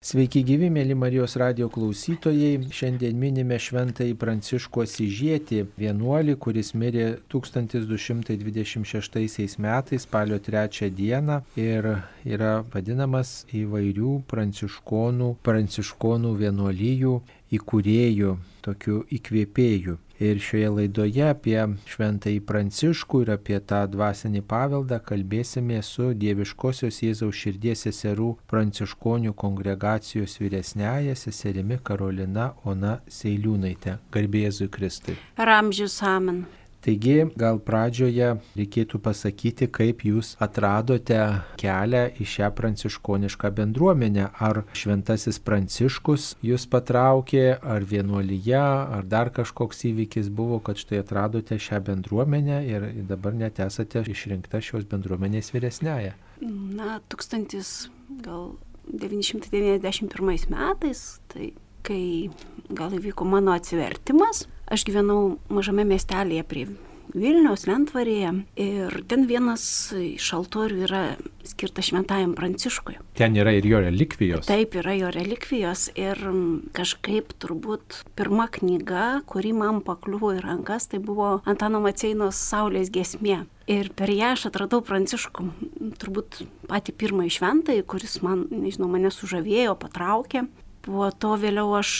Sveiki gyvi, mėly Marijos radio klausytojai. Šiandien minime šventąjį Pranciškų Asižietį, vienuolį, kuris mirė 1226 metais, spalio 3 dieną ir yra vadinamas įvairių pranciškonų, pranciškonų vienuolyjų įkūrėjų, tokiu įkvėpėju. Ir šioje laidoje apie Šventąjį Pranciškų ir apie tą dvasinį paveldą kalbėsime su Dieviškosios Jėzaus širdies seserų pranciškonių kongregacijos vyresnėje seserimi Karolina Ona Seiliūnaitė. Garbėzui Kristui. Ramžius Amen. Taigi, gal pradžioje reikėtų pasakyti, kaip jūs atradote kelią į šią pranciškonišką bendruomenę. Ar šventasis pranciškus jūs patraukė, ar vienuolyje, ar dar kažkoks įvykis buvo, kad štai atradote šią bendruomenę ir dabar net esate išrinkta šios bendruomenės vyresnėje. Na, 1991 metais, tai kai gal įvyko mano atsivertimas, Aš gyvenau mažame miestelėje prie Vilniaus Lentvarėje ir ten vienas iš altorių yra skirtas šventajam Pranciškui. Ten yra ir jo relikvijos. Taip, yra jo relikvijos ir kažkaip turbūt pirma knyga, kuri man pakliuvo į rankas, tai buvo Antano Maceinos Saulės gesmė. Ir per ją aš atradau Pranciškų, turbūt patį pirmąjį šventąjį, kuris man, nežinau, mane sužavėjo, patraukė. Po to vėliau aš,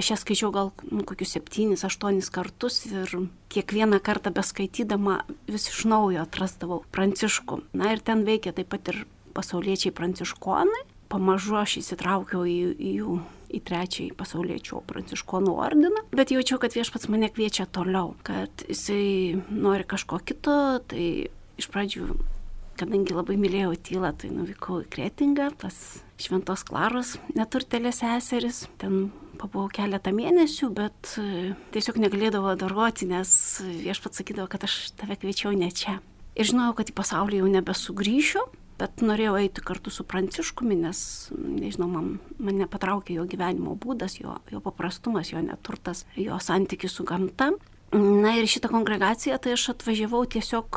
aš ją skaičiau gal nu, kokius septynis, aštuonis kartus ir kiekvieną kartą beskaitydama vis iš naujo atrasdavau pranciškų. Na ir ten veikia taip pat ir pasauliečiai pranciškonai. Pamažu aš įsitraukiau į, į jų į trečiąjį pasaulietčio pranciškonų ordiną, bet jaučiau, kad viešpats mane kviečia toliau, kad jisai nori kažko kito, tai iš pradžių kadangi labai mylėjau tylą, tai nuvykau į Kretingą, pas Šventos Klaros neturtelės seseris. Ten pabuvau keletą mėnesių, bet e, tiesiog negalėdavo daroti, nes viešpats sakydavo, kad aš tave kviečiau ne čia. Ir žinojau, kad į pasaulį jau nebesugrįšiu, bet norėjau eiti kartu su Pranciškumi, nes, nežinau, man, mane patraukė jo gyvenimo būdas, jo, jo paprastumas, jo neturtas, jo santykis su gamta. Na ir šitą kongregaciją tai aš atvažiavau tiesiog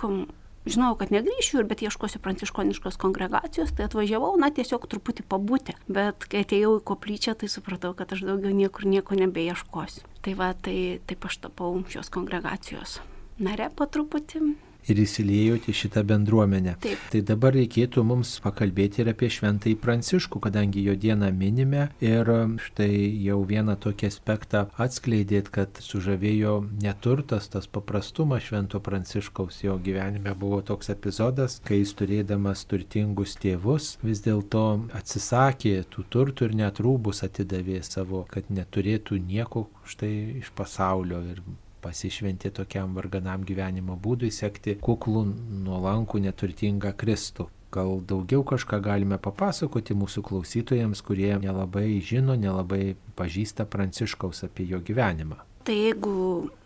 žinojau, kad negryšiu, ir bet ieškosiu pranciškoniškos kongregacijos, tai atvažiavau, na, tiesiog truputį pabūti. Bet kai atėjau į koplyčią, tai supratau, kad aš daugiau niekur nieko nebeieškosiu. Tai va, tai taip aš tapau šios kongregacijos nare po truputį ir įsiliejote šitą bendruomenę. Taip. Tai dabar reikėtų mums pakalbėti ir apie šventąjį Pranciškų, kadangi jo dieną minime ir štai jau vieną tokį aspektą atskleidėt, kad sužavėjo neturtas, tas paprastumas švento Pranciškaus jo gyvenime buvo toks epizodas, kai jis turėdamas turtingus tėvus vis dėlto atsisakė tų turtų ir net rūbus atidavė savo, kad neturėtų nieko štai iš pasaulio ir pasišventė tokiam varganam gyvenimo būdui sekti kuklų, nuolankų, neturtingą Kristų. Gal daugiau kažką galime papasakoti mūsų klausytojams, kurie nelabai žino, nelabai pažįsta Pranciškaus apie jo gyvenimą. Tai jeigu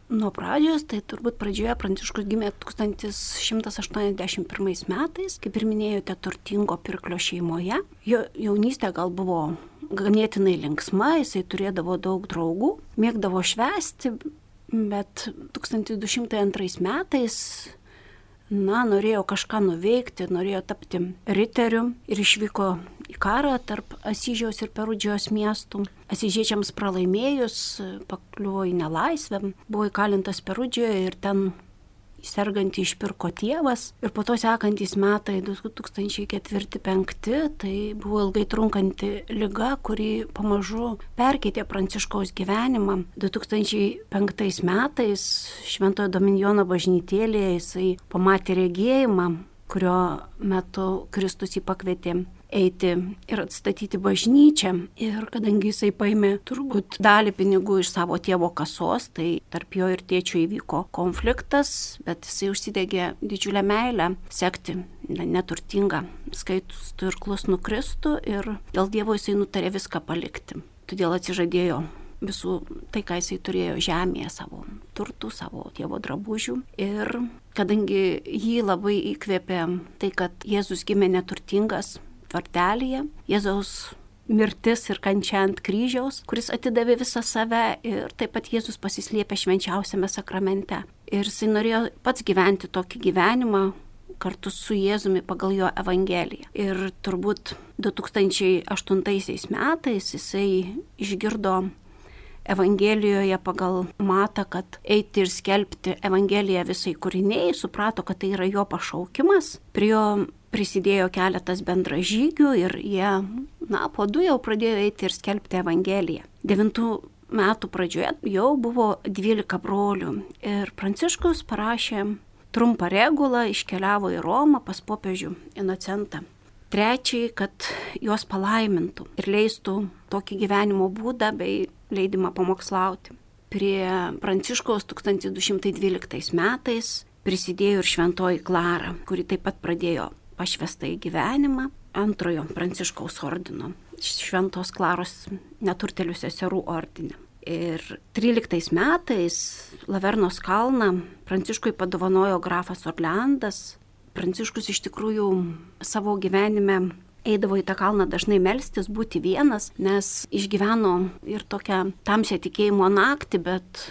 nuo pradžios, tai turbūt pradžioje Pranciškus gimė 1181 metais, kaip ir minėjote, turtingo pirklio šeimoje. Jo jaunystė gal buvo ganėtinai linksma, jisai turėdavo daug draugų, mėgdavo švesti, Bet 1202 metais, na, norėjo kažką nuveikti, norėjo tapti riteriu ir išvyko į karą tarp Asyžiaus ir Perudžijos miestų. Asyžiečiams pralaimėjus, pakliuvo į nelaisvę, buvo įkalintas Perudžijoje ir ten sergantį išpirko tėvas ir po to sekantys metai 2004-2005 tai buvo ilgai trunkanti lyga, kuri pamažu perkeitė Pranciškaus gyvenimą. 2005 metais Šventojo Dominjono bažnytėlėje jisai pamatė regėjimą, kurio metu Kristus jį pakvietė eiti ir atstatyti bažnyčią. Ir kadangi jisai paėmė turbūt dalį pinigų iš savo tėvo kasos, tai tarp jo ir tėčio įvyko konfliktas, bet jisai užsidegė didžiulę meilę sekti neturtingą skaitus irklus nukristų ir dėl Dievo jisai nutarė viską palikti. Todėl atsižadėjo visų tai, ką jisai turėjo žemėje, savo turtų, savo tėvo drabužių. Ir kadangi jį labai įkvėpė tai, kad Jėzus gimė neturtingas, tvartelėje, Jėzaus mirtis ir kančia ant kryžiaus, kuris atidavė visą save ir taip pat Jėzus pasislėpė švenčiausiame sakramente. Ir jisai norėjo pats gyventi tokį gyvenimą, kartu su Jėzumi pagal jo Evangeliją. Ir turbūt 2008 metais jisai išgirdo Evangelijoje pagal matą, kad eiti ir skelbti Evangeliją visai kūriniai, suprato, kad tai yra jo pašaukimas. Prie jo prisidėjo keletas bendražygių ir jie, na, po du jau pradėjo eiti ir skelbti Evangeliją. Devintų metų pradžioje jau buvo 12 brolių ir Pranciškus parašė trumpą regulą, iškeliavo į Romą pas popiežių Inocentą. Trečiai, kad juos palaimintų ir leistų tokį gyvenimo būdą bei leidimą pamokslauti. Prie Pranciškaus 1212 metais prisidėjo ir šventoji Klara, kuri taip pat pradėjo pašvestą į gyvenimą antrojo Pranciškaus ordino, šventos Klaros neturtelių seserų ordinė. Ir 13 metais Lavernos kalną Pranciškui padovanojo grafas Orleandas. Pranciškus iš tikrųjų savo gyvenime eidavo į tą kalną dažnai melstis, būti vienas, nes išgyveno ir tokią tamsią tikėjimo naktį, bet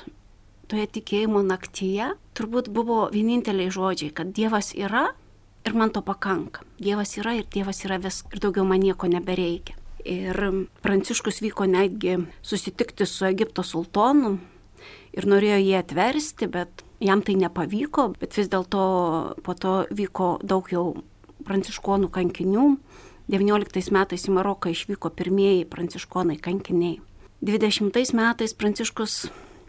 toje tikėjimo naktyje turbūt buvo vieninteliai žodžiai, kad Dievas yra ir man to pakanka. Dievas yra ir Dievas yra vis ir daugiau man nieko nebereikia. Ir Pranciškus vyko netgi susitikti su Egipto sultonu ir norėjo jį atversti, bet jam tai nepavyko, bet vis dėlto po to vyko daug jau pranciškonų kankinių. 19 metais į Maroką išvyko pirmieji pranciškonai kankiniai. 20 metais Pranciškus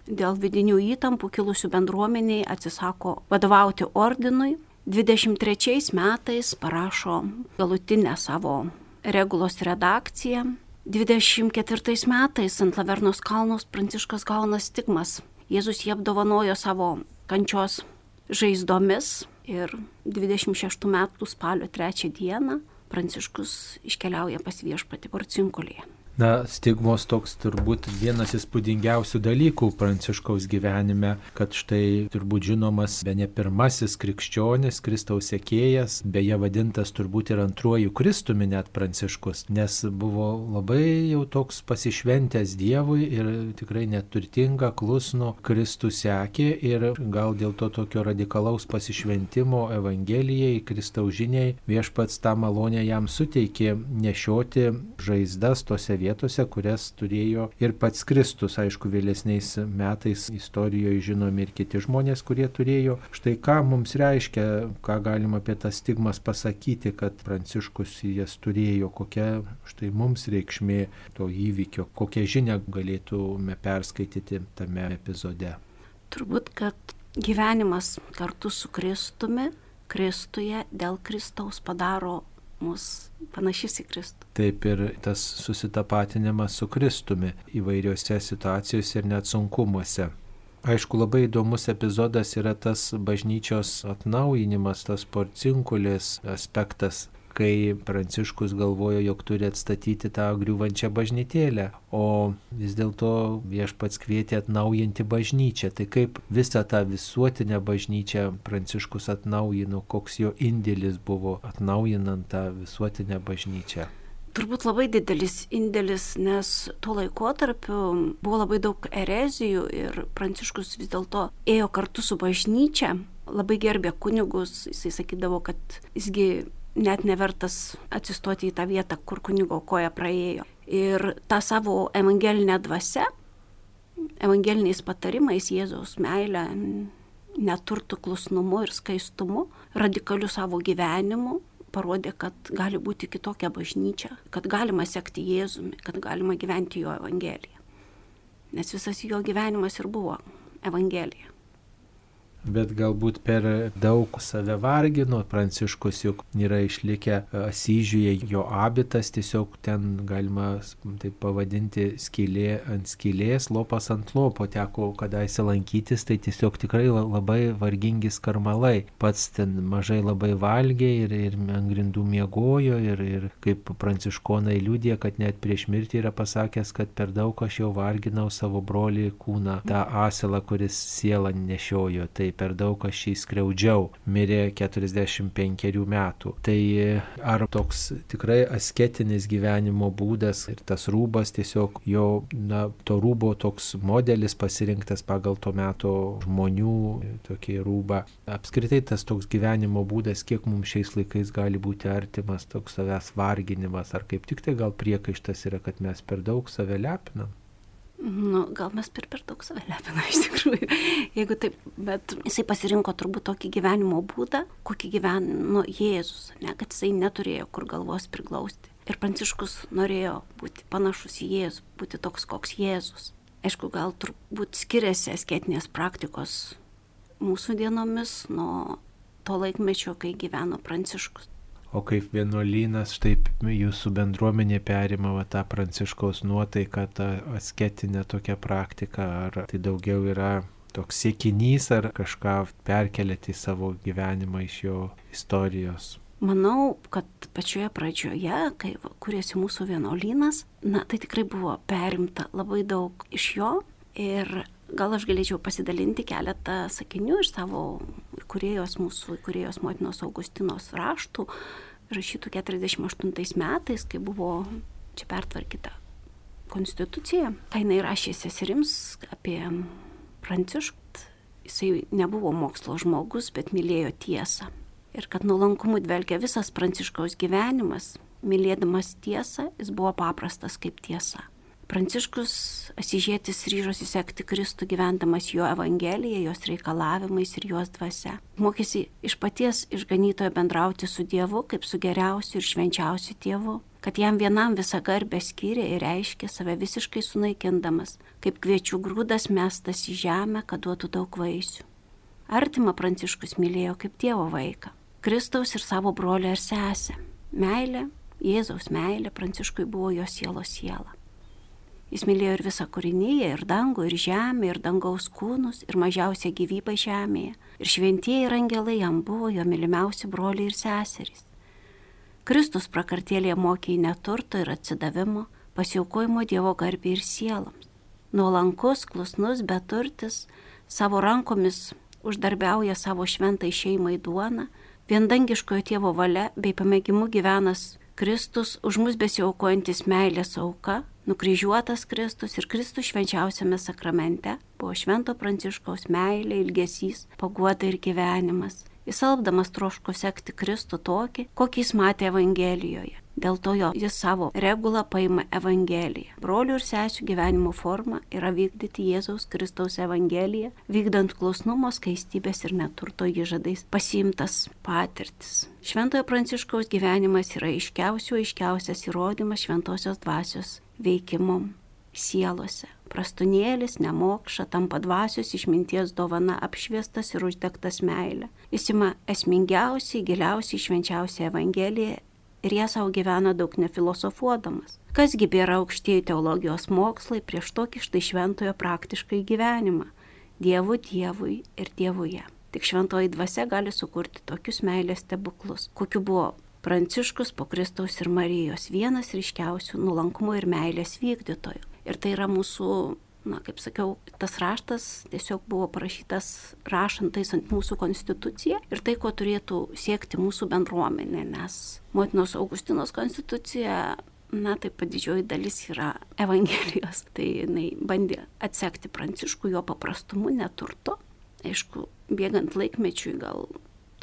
dėl vidinių įtampų kilusių bendruomeniai atsisako vadovauti ordinui 23 metais parašo galutinę savo regulos redakciją. 24 metais ant Lavernos kalnos Pranciškas gauna stigmas. Jėzus jį apdovanojo savo kančios žaizdomis ir 26 metų spalio 3 dieną Pranciškus iškeliauja pas viešpati Porcinkulėje. Na, stigmos toks turbūt vienas įspūdingiausių dalykų Pranciškaus gyvenime, kad štai turbūt žinomas be ne pirmasis krikščionis, Kristaus sėkėjas, beje vadintas turbūt ir antruoju Kristumi net Pranciškus, nes buvo labai jau toks pasišventęs Dievui ir tikrai neturtinga, klusno Kristų sekė ir gal dėl to tokio radikalaus pasišventimo Evangelijai, Kristaus žiniai viešpats tą malonę jam suteikė nešioti žaizdas tose vietose vietose, kurias turėjo ir pats Kristus, aišku, vėlesniais metais istorijoje žinomi ir kiti žmonės, kurie turėjo. Štai ką mums reiškia, ką galima apie tas stigmas pasakyti, kad Pranciškus jas turėjo, kokia štai mums reikšmė to įvykio, kokią žinią galėtume perskaityti tame epizode. Turbūt, kad gyvenimas kartu su Kristumi, Kristuje dėl Kristaus padaro mus panašius į Kristų. Taip ir tas susitapatinimas su Kristumi įvairiose situacijose ir net sunkumuose. Aišku, labai įdomus epizodas yra tas bažnyčios atnaujinimas, tas porcinkulės aspektas, kai Pranciškus galvojo, jog turi atstatyti tą griūvančią bažnytėlę, o vis dėlto viešpats kvietė atnaujinti bažnyčią. Tai kaip visą tą visuotinę bažnyčią Pranciškus atnaujino, koks jo indėlis buvo atnaujinant tą visuotinę bažnyčią. Turbūt labai didelis indėlis, nes tuo laikotarpiu buvo labai daug erezijų ir Pranciškus vis dėlto ėjo kartu su bažnyčia, labai gerbė kunigus, jisai sakydavo, kad jisgi net nevertas atsistoti į tą vietą, kur kunigo koja praėjo. Ir tą savo evangelinę dvasę, evangeliniais patarimais Jėzaus meilę, neturtų klusnumu ir skaistumu, radikaliu savo gyvenimu, parodė, kad gali būti kitokia bažnyčia, kad galima sekti Jėzumi, kad galima gyventi jo evangeliją. Nes visas jo gyvenimas ir buvo evangelija bet galbūt per daug save vargino. Pranciškus juk yra išlikę Asyžiuje, jo abitas tiesiog ten galima taip pavadinti skylė ant skylės, lopas ant lopo teko kadaise lankytis, tai tiesiog tikrai labai vargingi skarmalai. Pats ten mažai labai valgė ir, ir ant grindų miegojo ir, ir kaip pranciškonai liūdė, kad net prieš mirtį yra pasakęs, kad per daug aš jau varginau savo brolį kūną, tą asilą, kuris sielą nešiojo. Taip per daug aš jį skriaudžiau, mirė 45 metų. Tai ar toks tikrai asketinis gyvenimo būdas ir tas rūbas tiesiog jo, na, to rūbo toks modelis pasirinktas pagal to meto žmonių tokį rūbą. Apskritai tas toks gyvenimo būdas, kiek mums šiais laikais gali būti artimas toks savęs varginimas, ar kaip tik tai gal priekaištas yra, kad mes per daug save lepinam. Nu, gal mes per, per daug save lepinam iš tikrųjų, jeigu taip, bet jisai pasirinko turbūt tokį gyvenimo būdą, kokį gyveno Jėzus, ne, kad jisai neturėjo kur galvos priglausti. Ir Pranciškus norėjo būti panašus į Jėzų, būti toks koks Jėzus. Aišku, gal turbūt skiriasi asketinės praktikos mūsų dienomis nuo to laikmečio, kai gyveno Pranciškus o kaip vienuolynas, taip jūsų bendruomenė perima va, tą pranciškaus nuotaiką, tą asketinę tokią praktiką, ar tai daugiau yra toks siekinys, ar kažką perkelėti į savo gyvenimą iš jo istorijos. Manau, kad pačioje pradžioje, kai kūrėsi mūsų vienuolynas, na tai tikrai buvo perimta labai daug iš jo ir gal aš galėčiau pasidalinti keletą sakinių iš savo įkūrėjos mūsų, įkūrėjos motinos Augustinos raštų, rašytų 48 metais, kai buvo čia pertvarkyta konstitucija. Tai jinai rašė seserims apie Pranciškų. Jisai nebuvo mokslo žmogus, bet mylėjo tiesą. Ir kad nuolankumu dvelgia visas Pranciškaus gyvenimas, mylėdamas tiesą, jis buvo paprastas kaip tiesa. Pranciškus Asižėtis ryžosi sekti Kristų gyvendamas jo Evangeliją, jos reikalavimais ir jos dvasia. Mokėsi iš paties išganytojo bendrauti su Dievu kaip su geriausiu ir švenčiausiu tėvu, kad jam vienam visą garbę skyrė ir reiškė save visiškai sunaikindamas, kaip kviečių grūdas mestas į žemę, kad duotų daug vaisių. Artima Pranciškus mylėjo kaip tėvo vaiką, Kristaus ir savo brolį ir sesę. Meilė, Jėzaus meilė Pranciškui buvo jo sielos siela. Jis mylėjo ir visą kūrinyje, ir dangų, ir žemę, ir dangaus kūnus, ir mažiausią gyvybę žemėje. Ir šventieji ir angelai jam buvo jo mylimiausi broliai ir seserys. Kristus prakartėlėje mokė į neturto ir atsidavimo, pasiaukojimo Dievo garbį ir sieloms. Nuolankus, klusnus, beturtis, savo rankomis uždarbiauja savo šventai šeimai duoną, viendangiškojo tėvo valia bei pamėgimu gyvenas Kristus už mus besiaukojantis meilės auka, nukryžiuotas Kristus ir Kristus švenčiausiame sakramente buvo Švento Pranciškaus meilė, ilgesys, paguoda ir gyvenimas. Jis alpdamas troško sekti Kristų tokį, kokį jis matė Evangelijoje. Dėl to jo jis savo regulą paima Evangeliją. Brolių ir sesių gyvenimo forma yra vykdyti Jėzaus Kristaus Evangeliją, vykdant klausnumo, skaistybės ir neturto įžadais pasiimtas patirtis. Šventojo Pranciškaus gyvenimas yra aiškiausių aiškiausias įrodymas šventosios dvasios veikimu sielose. Prastunėlis, nemokša, tampa dvasios išminties dovana apšviestas ir uždegtas meilė. Jis ima esmingiausiai, giliausiai švenčiausią Evangeliją ir ją savo gyvena daug nefilosofuodamas. Kasgi yra aukštieji teologijos mokslai prieš tokį štai šventojo praktiškai gyvenimą - Dievu Dievui ir Dievuje. Tik šventoji dvasia gali sukurti tokius meilės stebuklus, kokiu buvo Pranciškus po Kristaus ir Marijos vienas ryškiausių nuolankumo ir meilės vykdytojų. Ir tai yra mūsų, na, kaip sakiau, tas raštas tiesiog buvo parašytas rašant taisant mūsų konstituciją ir tai, ko turėtų siekti mūsų bendruomenė, nes motinos Augustinos konstitucija na taip pat didžioji dalis yra Evangelijos. Tai jinai bandė atsekti pranciškų jo paprastumu, neturto. Aišku, bėgant laikmečiui gal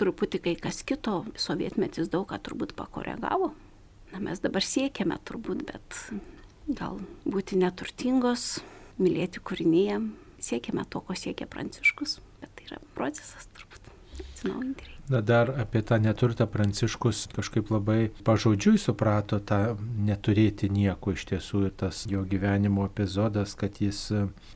truputį kai kas kito, sovietmetis daug ką turbūt pakoregavo. Na, mes dabar siekiame turbūt, bet gal būti neturtingos, mylėti kūrinyje, siekiame to, ko siekia Pranciškus, bet tai yra procesas turbūt atsinaujinti. Na dar apie tą neturtą Pranciškus kažkaip labai pažodžiui suprato tą neturėti nieko iš tiesų ir tas jo gyvenimo epizodas, kad jis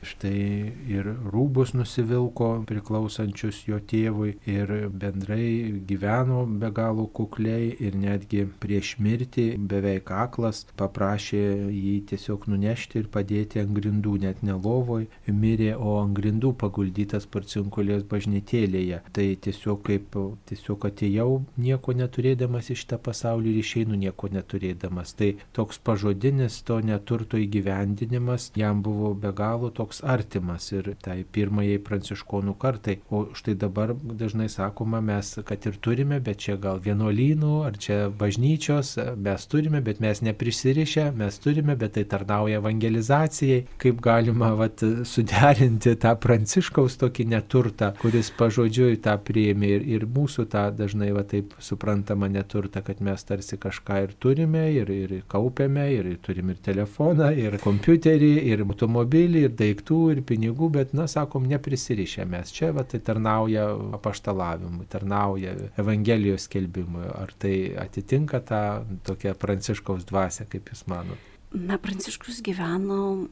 štai ir rūbus nusivilko priklausančius jo tėvui ir bendrai gyveno be galo kukliai ir netgi prieš mirtį beveik aklas paprašė jį tiesiog nunešti ir padėti ant grindų, net ne lovoj mirė, o ant grindų paguldytas parcinkulės bažnytėlėje. Tai tiesiog kaip tiesiog atėjau nieko neturėdamas iš tą pasaulį ir išeinu nieko neturėdamas. Tai toks pažodinis to neturto įgyvendinimas jam buvo be galo toks artimas ir tai pirmajai pranciškonų kartai. O štai dabar dažnai sakoma, mes kad ir turime, bet čia gal vienuolynų ar čia bažnyčios, mes turime, bet mes neprisirišę, mes turime, bet tai tarnauja evangelizacijai, kaip galima vat, suderinti tą pranciškaus tokį neturtą, kuris pažodžiui tą priėmė ir, ir mūsų tą dažnai va taip suprantama neturtą, kad mes tarsi kažką ir turime, ir, ir kaupiame, ir turim ir telefoną, ir kompiuterį, ir automobilį, ir daiktų, ir pinigų, bet, na, sakom, neprisirišę mes. Čia va tai tarnauja apaštalavimui, tarnauja Evangelijos skelbimui. Ar tai atitinka tą tokią pranciškaus dvasę, kaip jūs manote? Na, Pranciškus gyveno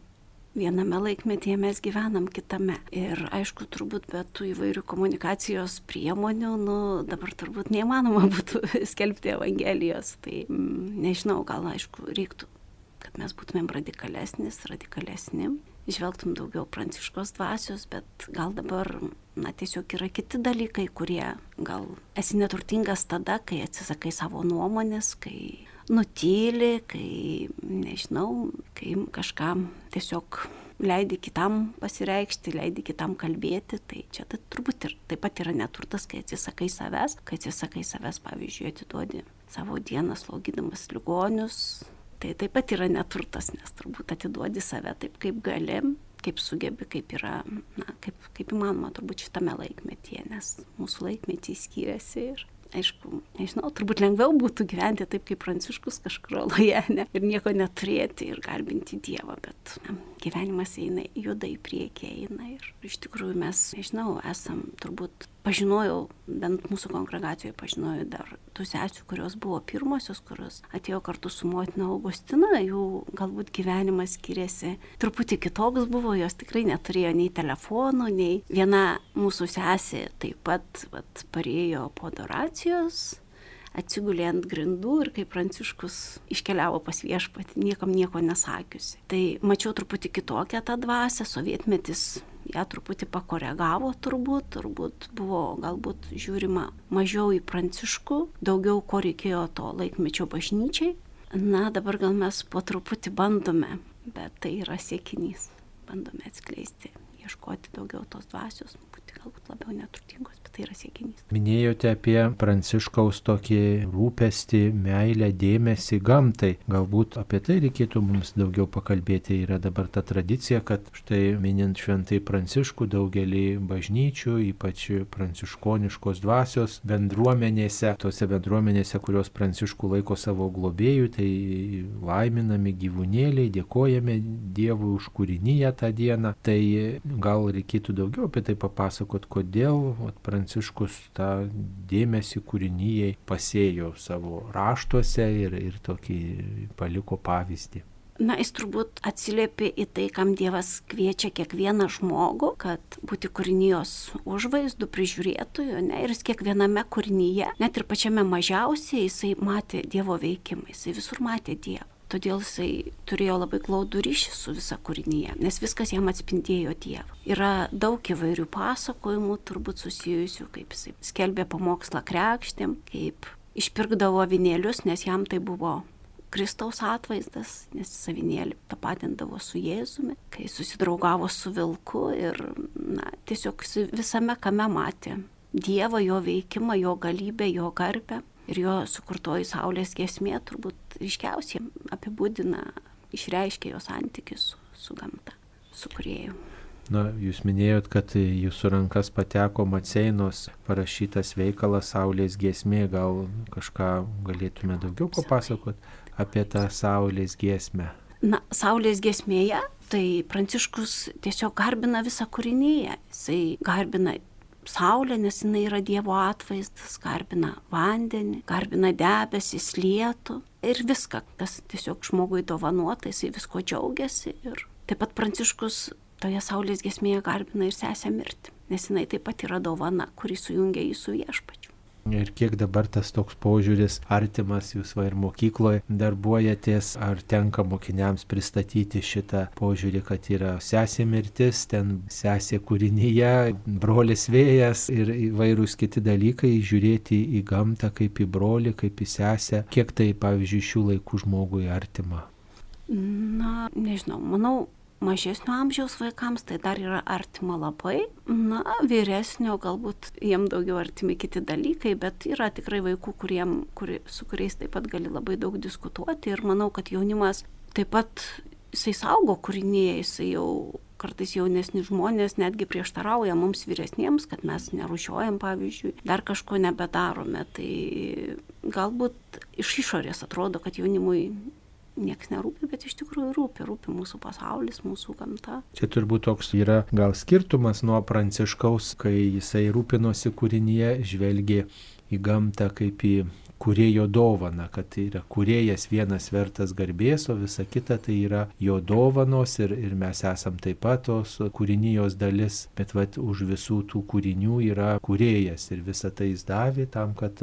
viename laikmetyje, mes gyvenam kitame. Ir aišku, turbūt be tų įvairių komunikacijos priemonių, nu, dabar turbūt neįmanoma būtų skelbti Evangelijos. Tai mm, nežinau, gal aišku, reiktų, kad mes būtumėm radikalesnis, radikalesni, išvelgtum daugiau pranciškos dvasios, bet gal dabar, na, tiesiog yra kiti dalykai, kurie gal esi neturtingas tada, kai atsisakai savo nuomonės, kai nutyli, kai, nežinau, kai kažkam tiesiog leidi kitam pasireikšti, leidi kitam kalbėti, tai čia tai turbūt ir taip pat yra neturtas, kai atsisakai savęs, kai atsisakai savęs, pavyzdžiui, atiduodi savo dieną slaugydamas ligonius, tai taip pat yra neturtas, nes turbūt atiduodi save taip, kaip gali, kaip sugebi, kaip yra, na, kaip, kaip įmanoma turbūt šitame laikmetyje, nes mūsų laikmečiai skiriasi ir aišku, nežinau, turbūt lengviau būtų gyventi taip kaip pranciškus kažkur oloje ne, ir nieko neturėti ir garbinti Dievą, bet ne, gyvenimas eina, juda į priekį eina ir iš tikrųjų mes, nežinau, esam turbūt pažinojau, bent mūsų kongregacijoje pažinojau dar tų sesių, kurios buvo pirmosios, kurios atėjo kartu su motina Augustina, jų galbūt gyvenimas skiriasi truputį kitoks buvo, jos tikrai neturėjo nei telefonų, nei viena mūsų sesė taip pat vat, parėjo po adoracijos atsigulė ant grindų ir kaip Pranciškus iškeliavo pas viešpatį, niekam nieko nesakiusi. Tai mačiau truputį kitokią tą dvasę, sovietmetis ją truputį pakoregavo turbūt, turbūt buvo galbūt žiūrima mažiau į Pranciškų, daugiau ko reikėjo to laikmečio bažnyčiai. Na, dabar gal mes po truputį bandome, bet tai yra siekinys. Bandome atskleisti, ieškoti daugiau tos dvasios, būti galbūt labiau neturtingos tai yra siekinys. Minėjote apie Pranciškaus tokį rūpestį, meilę, dėmesį gamtai. Galbūt apie tai reikėtų mums daugiau pakalbėti. Yra dabar ta tradicija, kad štai minint šventai Pranciškų daugelį bažnyčių, ypač pranciškoniškos dvasios bendruomenėse, tose bendruomenėse, kurios Pranciškų laiko savo globėjų, tai laiminami gyvūnėliai, dėkojame Dievui už kūrinyje tą dieną. Tai gal reikėtų daugiau apie tai papasakot, kodėl Pranciškų Pranciškus tą dėmesį kūrinyjei pasėjo savo raštuose ir, ir tokį paliko pavyzdį. Na, jis turbūt atsiliepia į tai, kam Dievas kviečia kiekvieną žmogų, kad būti kūrinijos užvaizdų, prižiūrėtojų, ne, ir jis kiekviename kūrinyje, net ir pačiame mažiausiai, jisai matė Dievo veikimą, jisai visur matė Dievą. Todėl jisai turėjo labai glaudų ryšį su visa kūrinyje, nes viskas jam atspindėjo Dievą. Yra daug įvairių pasakojimų, turbūt susijusių, kaip jisai skelbė pamokslą krekštėm, kaip išpirkdavo avinėlius, nes jam tai buvo Kristaus atvaizdas, nes savinėlį tapatindavo su Jėzumi, kai susidraugavo su vilku ir na, tiesiog visame kame matė Dievą, jo veikimą, jo galybę, jo garbę ir jo sukurtoji Saulės giesmė turbūt ryškiausiai apibūdina, išreiškia jo santykius su, su gamta, su kurieju. Na, jūs minėjot, kad jūsų rankas pateko Maceinos parašytas veikalas Saulės giesmė, gal kažką galėtume daugiau papasakot apie tą Saulės giesmę? Na, Saulės giesmėje, tai Pranciškus tiesiog garbina visą kūrinyje. Jisai garbina Saulė, nes jinai yra Dievo atvaizdas, garbina vandenį, garbina debesis, lietų ir viską, kas tiesiog žmogui dovanuota, jisai visko džiaugiasi. Ir taip pat Pranciškus toje Saulės gesmėje garbina ir sesę mirti, nes jinai taip pat yra dovana, kuri sujungia jį su viešpačiu. Ir kiek dabar tas toks požiūris artimas, jūs va ir mokykloje darbuojatės, ar tenka mokiniams pristatyti šitą požiūrį, kad yra sesė mirtis, ten sesė kūrinyje, brolis vėjas ir įvairūs kiti dalykai, žiūrėti į gamtą kaip į brolį, kaip į sesę, kiek tai, pavyzdžiui, šių laikų žmogui artima. Na, nežinau, manau, mažesnio amžiaus vaikams tai dar yra artima labai, na, vyresnio galbūt jiem daugiau artimi kiti dalykai, bet yra tikrai vaikų, kuriem, kuri, su kuriais taip pat gali labai daug diskutuoti ir manau, kad jaunimas taip pat jisai saugo kūrinėje, jisai jau kartais jaunesni žmonės netgi prieštarauja mums vyresniems, kad mes nerušiuojam, pavyzdžiui, dar kažko nebedarome. Tai galbūt iš išorės atrodo, kad jaunimui nieks nerūpi, bet iš tikrųjų rūpi, rūpi mūsų pasaulis, mūsų gamta. Čia turbūt toks yra gal skirtumas nuo pranciškaus, kai jisai rūpinosi kūrinyje, žvelgė į gamtą kaip į kurėjo dovana, kad yra kurėjas vienas vertas garbės, o visa kita tai yra jo dovanos ir, ir mes esam taip pat tos kūrinijos dalis, bet vat, už visų tų kūrinių yra kurėjas ir visą tai jis davė tam, kad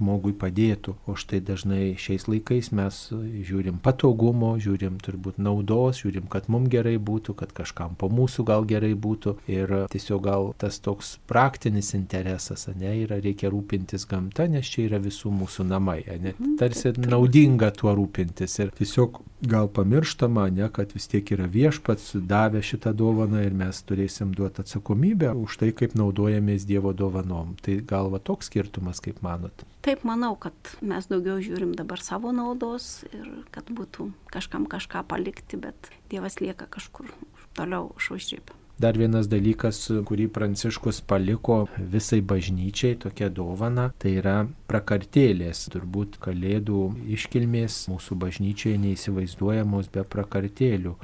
žmogui padėtų. O štai dažnai šiais laikais mes žiūrim patogumo, žiūrim turbūt naudos, žiūrim, kad mums gerai būtų, kad kažkam po mūsų gal gerai būtų. Ir tiesiog gal tas toks praktinis interesas, ne, yra reikia rūpintis gamta, nes čia yra visų mūsų namai. Ne, mhm, tarsi naudinga tuo rūpintis. Ir tiesiog gal pamirštama, ne, kad vis tiek yra viešpats davė šitą dovaną ir mes turėsim duoti atsakomybę už tai, kaip naudojamės Dievo dovanom. Tai gal va toks skirtumas, kaip manot? Taip manau, kad mes daugiau žiūrim dabar savo naudos ir kad būtų kažkam kažką palikti, bet Dievas lieka kažkur toliau už užrybę. Dar vienas dalykas, kurį Pranciškus paliko visai bažnyčiai, tokia dovana, tai yra prakartėlės. Turbūt kalėdų iškilmės mūsų bažnyčioje neįsivaizduojamos be prakartėlių.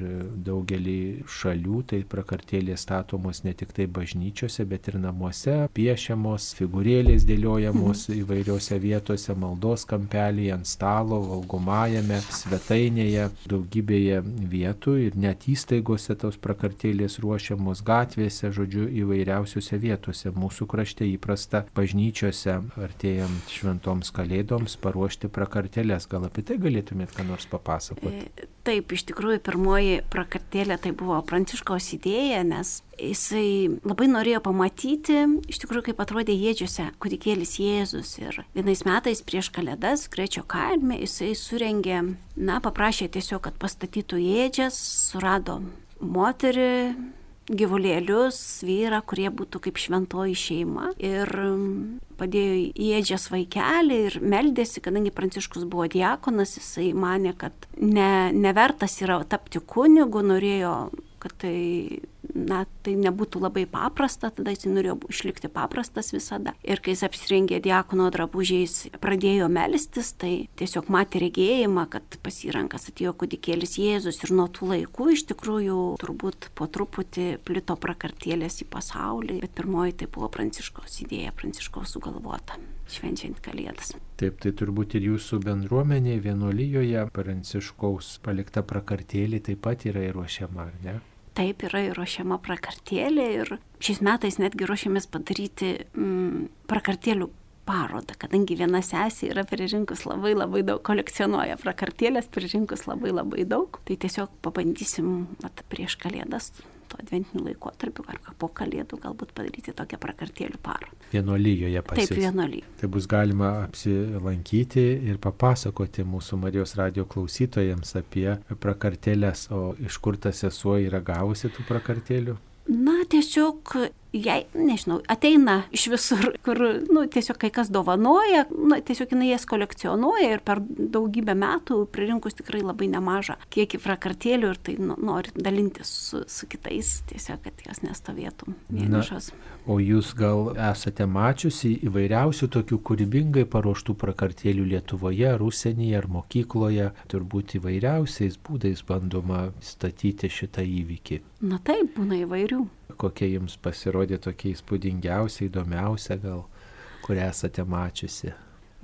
Daugelį šalių tai prakartėlės statomos ne tik tai bažnyčiose, bet ir namuose, piešiamos, figūrėlės dėliojamos mhm. įvairiose vietose, maldos kampelėje, ant stalo, valgomajame, svetainėje, daugybėje vietų ir net įstaigose tos prakartėlės ruošiamos statomos gatvėse, žodžiu, įvairiausiose vietose. Mūsų krašte įprasta bažnyčiose, artėjant šventoms kalėdoms, paruošti prakartėlės. Gal apie tai galėtumėt ką nors papasakoti? E, taip, iš tikrųjų, pirmoji prakartėlė tai buvo Pranciškaus idėja, nes jisai labai norėjo pamatyti, iš tikrųjų, kaip atrodė jėdžiuose kūdikėlis Jėzus. Ir vienais metais prieš kalėdas Grečio kaime jisai surengė, na, paprašė tiesiog, kad pastatytų jėdžias, surado moterį gyvulėlius, vyrą, kurie būtų kaip šventoji šeima. Ir mm, padėjo įėdžias vaikelį ir meldėsi, kadangi Pranciškus buvo diakonas, jisai mane, kad ne, nevertas yra tapti kunigu, norėjo, kad tai na, tai nebūtų labai paprasta, tada jis norėjo išlikti paprastas visada. Ir kai jis apsirengė diakono drabužiais, pradėjo melstis, tai tiesiog matė regėjimą, kad pasirankas atėjo kudikėlis Jėzus ir nuo tų laikų iš tikrųjų turbūt po truputį plito prakartėlės į pasaulį, bet pirmoji tai buvo Pranciškos idėja, Pranciškos sugalvota švenčiant Kalėdas. Taip, tai turbūt ir jūsų bendruomenė vienuolyjoje Pranciškaus palikta prakartėlė taip pat yra įruošiama, ar ne? Taip yra įruošiama prakartėlė ir šiais metais netgi ruošiamės padaryti mm, prakartėlių parodą, kadangi viena sesė yra pririnkus labai labai daug, kolekcionuoja prakartėlės, pririnkus labai labai daug, tai tiesiog pabandysim at, prieš kalėdas to adventiniu laikotarpiu ar po kalėdų galbūt padaryti tokią prakartėlių parą. Vienuolyjoje pasirinkti. Taip, vienuolyje. Tai bus galima apsilankyti ir papasakoti mūsų Marijos radio klausytojams apie prakartėlės, o iš kur ta sesuo yra gavusi tų prakartėlių? Na, tiesiog jai, nežinau, ateina iš visur, kur, nu, tiesiog kai kas dovanoja, nu, tiesiog jinai jas kolekcionuoja ir per daugybę metų pririnkus tikrai labai nemažą kiekį prakartėlių ir tai nu, nori dalintis su, su kitais, tiesiog, kad jos nestovėtų vienišos. O jūs gal esate mačiusi įvairiausių tokių kūrybingai paruoštų prakartėlių Lietuvoje, ar užsienyje, ar mokykloje, turbūt įvairiausiais būdais bandoma statyti šitą įvykį. Na taip, būna įvairių kokia jums pasirodė tokia įspūdingiausia, įdomiausia gal, kurią esate mačiusi?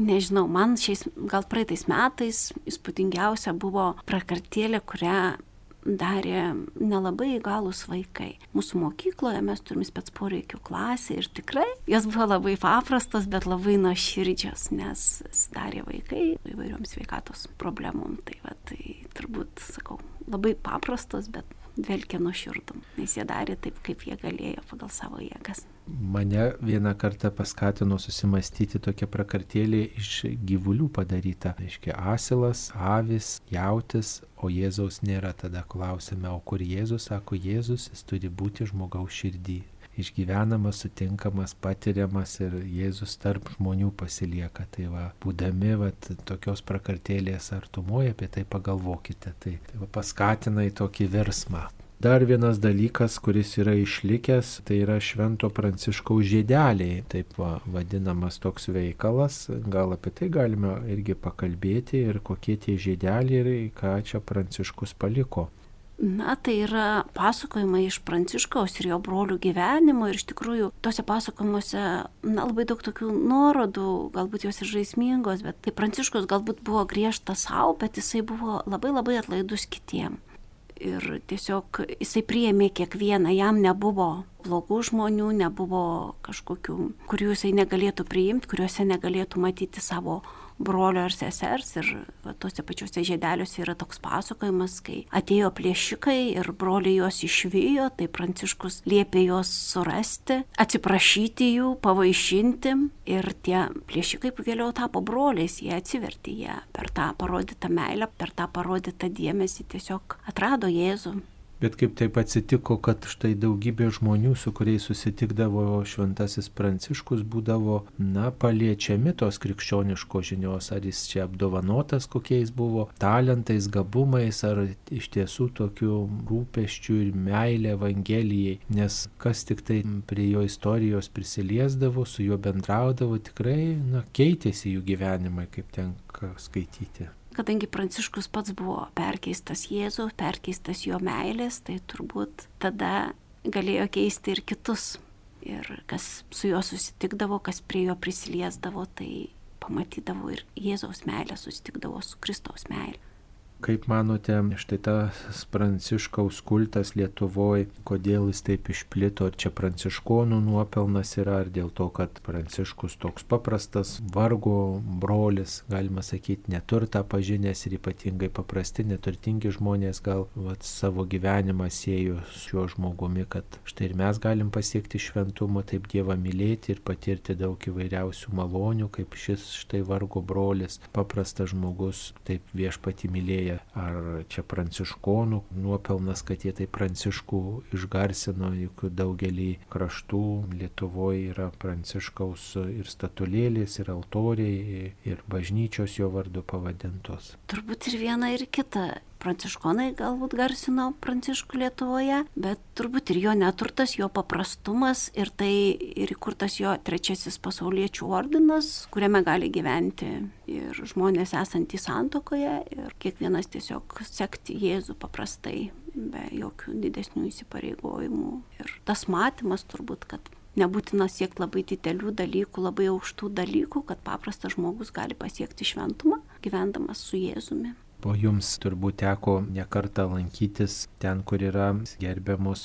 Nežinau, man šiais, gal praeitais metais įspūdingiausia buvo prakartėlė, kurią darė nelabai įgalus vaikai. Mūsų mokykloje mes turime spets poreikių klasę ir tikrai jos buvo labai paprastos, bet labai nuoširdžios, nes darė vaikai įvairiom sveikatos problemom. Tai, va, tai turbūt, sakau, labai paprastos, bet dvelkia nuoširdum, nes jie darė taip, kaip jie galėjo pagal savo jėgas. Mane vieną kartą paskatino susimastyti tokia prakartėlė iš gyvulių padaryta. Reiškia, asilas, avis, jautis, o Jėzaus nėra. Tada klausime, o kur Jėzus? Sako, Jėzus, jis turi būti žmogaus širdį. Išgyvenamas, sutinkamas, patiriamas ir Jėzus tarp žmonių pasilieka. Tai va, būdami va, tokios prakartėlės artumoje, apie tai pagalvokite. Tai, tai va, paskatina į tokį versmą. Dar vienas dalykas, kuris yra išlikęs, tai yra Švento Pranciškaus žiedeliai, taip va, vadinamas toks veikalas. Gal apie tai galime irgi pakalbėti ir kokie tie žiedeliai ir ką čia Pranciškus paliko. Na, tai yra pasakojimai iš Pranciškaus ir jo brolių gyvenimo ir iš tikrųjų tose pasakojimuose na, labai daug tokių nuorodų, galbūt jos ir žaismingos, bet tai Pranciškus galbūt buvo griežtas savo, bet jisai buvo labai labai atlaidus kitiem. Ir tiesiog jisai priėmė kiekvieną, jam nebuvo blogų žmonių, nebuvo kažkokių, kurių jisai negalėtų priimti, kuriuose negalėtų matyti savo brolio ar sesers ir va, tuose pačiuose žėdeliuose yra toks pasakojimas, kai atėjo plėšikai ir broliai juos išvijo, tai Pranciškus liepė juos surasti, atsiprašyti jų, pavaišinti ir tie plėšikai vėliau tapo broliais, jie atsivertė, jie per tą parodytą meilę, per tą parodytą dėmesį tiesiog atrado Jėzų. Bet kaip taip atsitiko, kad štai daugybė žmonių, su kuriais susitikdavo šventasis pranciškus, būdavo, na, paliečiami tos krikščioniškos žinios, ar jis čia apdovanotas kokiais buvo talentais, gabumais, ar iš tiesų tokiu rūpeščiu ir meilė Evangelijai, nes kas tik tai prie jo istorijos prisiliesdavo, su juo bendraudavo, tikrai, na, keitėsi jų gyvenimai, kaip tenka skaityti. Kadangi Pranciškus pats buvo perkeistas Jėzų, perkeistas jo meilės, tai turbūt tada galėjo keisti ir kitus. Ir kas su juo susitikdavo, kas prie jo prisiliesdavo, tai pamatydavo ir Jėzaus meilę, susitikdavo su Kristaus meilė. Kaip manote, štai tas pranciškaus kultas Lietuvoje, kodėl jis taip išplito, ar čia pranciškonų nuopelnas yra, ar dėl to, kad pranciškus toks paprastas vargo brolis, galima sakyti, neturta pažinęs ir ypatingai paprasti, neturtingi žmonės gal vat, savo gyvenimą siejo su šiuo žmogumi, kad štai ir mes galim pasiekti šventumo, taip Dievą mylėti ir patirti daug įvairiausių malonių, kaip šis štai vargo brolis, paprastas žmogus, taip viešpati mylėjo Lietuvoje, ar čia pranciškonų nuopelnas, kad jie tai pranciškų išgarsino, juk daugelį kraštų Lietuvoje yra pranciškaus ir statulėlės, ir altoriai, ir bažnyčios jo vardu pavadintos. Turbūt ir viena, ir kita pranciškonai galbūt garsino pranciškų Lietuvoje, bet turbūt ir jo neturtas, jo paprastumas ir tai ir įkurtas jo trečiasis pasauliečių ordinas, kuriame gali gyventi ir žmonės esantys santokoje ir kiekvienas tiesiog sekti Jėzų paprastai, be jokių didesnių įsipareigojimų. Ir tas matymas turbūt, kad nebūtina siekti labai didelių dalykų, labai aukštų dalykų, kad paprastas žmogus gali pasiekti šventumą, gyvendamas su Jėzumi. O jums turbūt teko nekartą lankytis ten, kur yra gerbiamos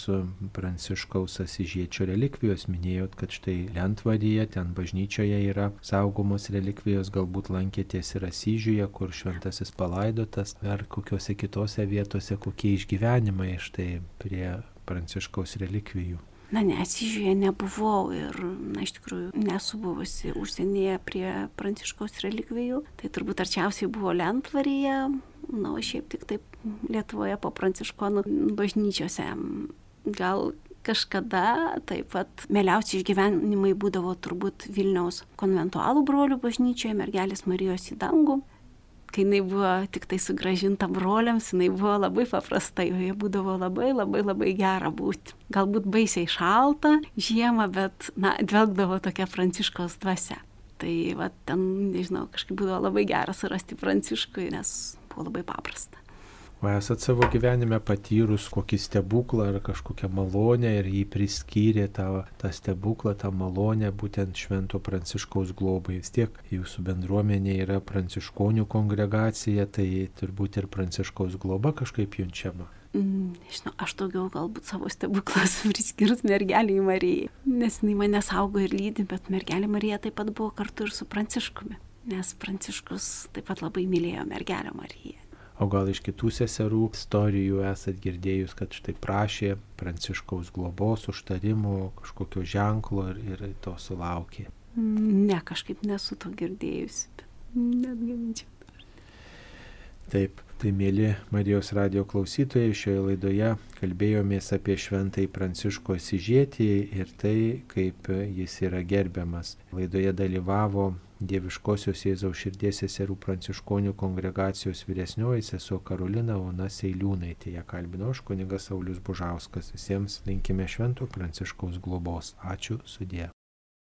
pranciškaus asižiečio relikvijos. Minėjot, kad štai Lentvaryje, ten bažnyčioje yra saugomos relikvijos, galbūt lankėtės ir Asyžiuje, kur šventasis palaidotas, ar kokiuose kitose vietose, kokie išgyvenimai štai prie pranciškaus relikvijų. Na, nesižiūrė, nebuvau ir, na, iš tikrųjų, nesu buvusi užsienyje prie pranciškaus relikvijų. Tai turbūt arčiausiai buvo Lentvaryje, na, o šiaip tik taip Lietuvoje po pranciškonų bažnyčiose. Gal kažkada taip pat mėliausi išgyvenimai būdavo turbūt Vilniaus konventualų brolių bažnyčioje, mergelės Marijos į dangų kai jinai buvo tik tai sugražinta broliams, jinai buvo labai paprasta, joje būdavo labai labai labai gera būti. Galbūt baisiai šalta žiemą, bet, na, dvelgdavo tokia pranciškos dvasia. Tai, va, ten, nežinau, kažkaip būdavo labai gera surasti pranciškui, nes buvo labai paprasta. O esat savo gyvenime patyrus kokį stebuklą ar kažkokią malonę ir jį priskyrė tą, tą stebuklą, tą malonę būtent Švento Pranciškaus globai. Vis tiek jūsų bendruomenė yra pranciškonių kongregacija, tai turbūt ir Pranciškaus globa kažkaip junčiama. nežinau, aš daugiau galbūt savo stebuklas priskirus mergeliai Marijai, nes jinai mane saugo ir lydi, bet mergelė Marija taip pat buvo kartu ir su Pranciškumi, nes Pranciškus taip pat labai mylėjo mergelę Mariją. O gal iš kitų seserų istorijų esat girdėjus, kad štai prašė Pranciškaus globos, užtarimo, kažkokio ženklo ir, ir to sulaukė? Ne, kažkaip nesu to girdėjusi, bet net gyvenčiau. Taip, tai mėly Marijos radio klausytojai, šioje laidoje kalbėjomės apie šventąjį Pranciško Sižėtį ir tai, kaip jis yra gerbiamas. Laidoje dalyvavo Dieviškosios Jėzaus širdies seserų pranciškonių kongregacijos vyresnioji sesuo Karolina Ona Seiliūnaitė. Ją kalbino aš kunigas Saulis Bužauskas. Visiems linkime švento Pranciškaus globos. Ačiū sudė.